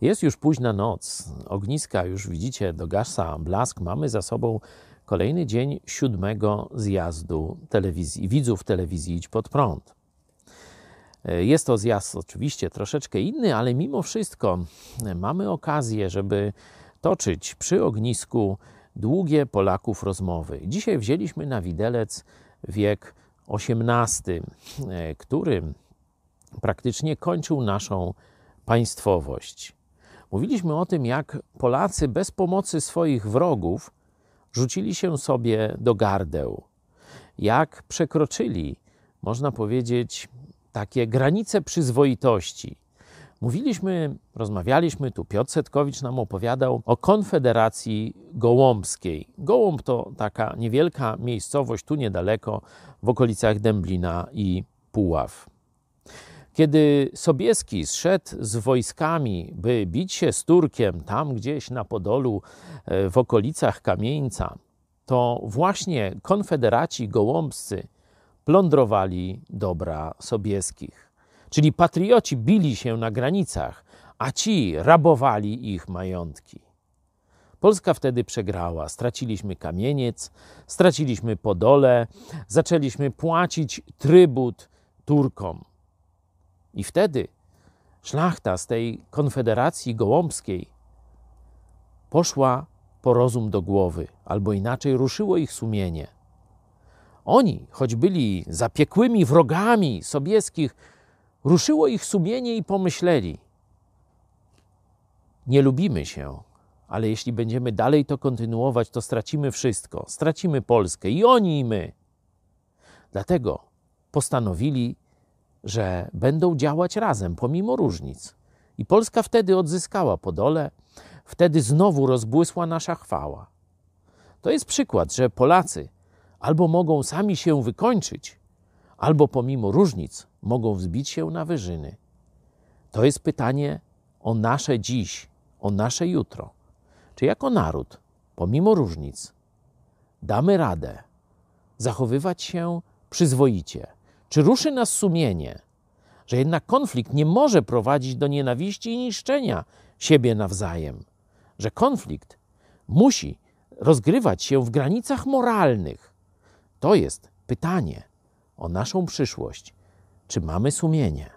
Jest już późna noc, ogniska już widzicie, dogasa blask. Mamy za sobą kolejny dzień siódmego zjazdu telewizji, widzów telewizji Idź Pod Prąd. Jest to zjazd oczywiście troszeczkę inny, ale mimo wszystko mamy okazję, żeby toczyć przy ognisku długie Polaków rozmowy. Dzisiaj wzięliśmy na widelec wiek XVIII, który praktycznie kończył naszą państwowość. Mówiliśmy o tym, jak Polacy bez pomocy swoich wrogów rzucili się sobie do gardeł, jak przekroczyli, można powiedzieć, takie granice przyzwoitości. Mówiliśmy, rozmawialiśmy, tu Piotr Setkowicz nam opowiadał o Konfederacji Gołąbskiej. Gołąb to taka niewielka miejscowość tu niedaleko, w okolicach Dęblina i Puław. Kiedy Sobieski zszedł z wojskami, by bić się z Turkiem tam gdzieś na Podolu, e, w okolicach Kamieńca, to właśnie konfederaci gołąbscy plądrowali dobra sobieskich. Czyli patrioci bili się na granicach, a ci rabowali ich majątki. Polska wtedy przegrała. Straciliśmy kamieniec, straciliśmy Podole, zaczęliśmy płacić trybut Turkom. I wtedy szlachta z tej konfederacji gołąbskiej poszła po rozum do głowy, albo inaczej ruszyło ich sumienie. Oni, choć byli zapiekłymi wrogami sobieskich, ruszyło ich sumienie i pomyśleli: Nie lubimy się, ale jeśli będziemy dalej to kontynuować, to stracimy wszystko. Stracimy Polskę i oni, i my. Dlatego postanowili że będą działać razem, pomimo różnic. I Polska wtedy odzyskała Podole, wtedy znowu rozbłysła nasza chwała. To jest przykład, że Polacy albo mogą sami się wykończyć, albo pomimo różnic mogą wzbić się na wyżyny. To jest pytanie o nasze dziś, o nasze jutro. Czy jako naród, pomimo różnic, damy radę zachowywać się przyzwoicie, czy ruszy nas sumienie, że jednak konflikt nie może prowadzić do nienawiści i niszczenia siebie nawzajem? Że konflikt musi rozgrywać się w granicach moralnych. To jest pytanie o naszą przyszłość. Czy mamy sumienie?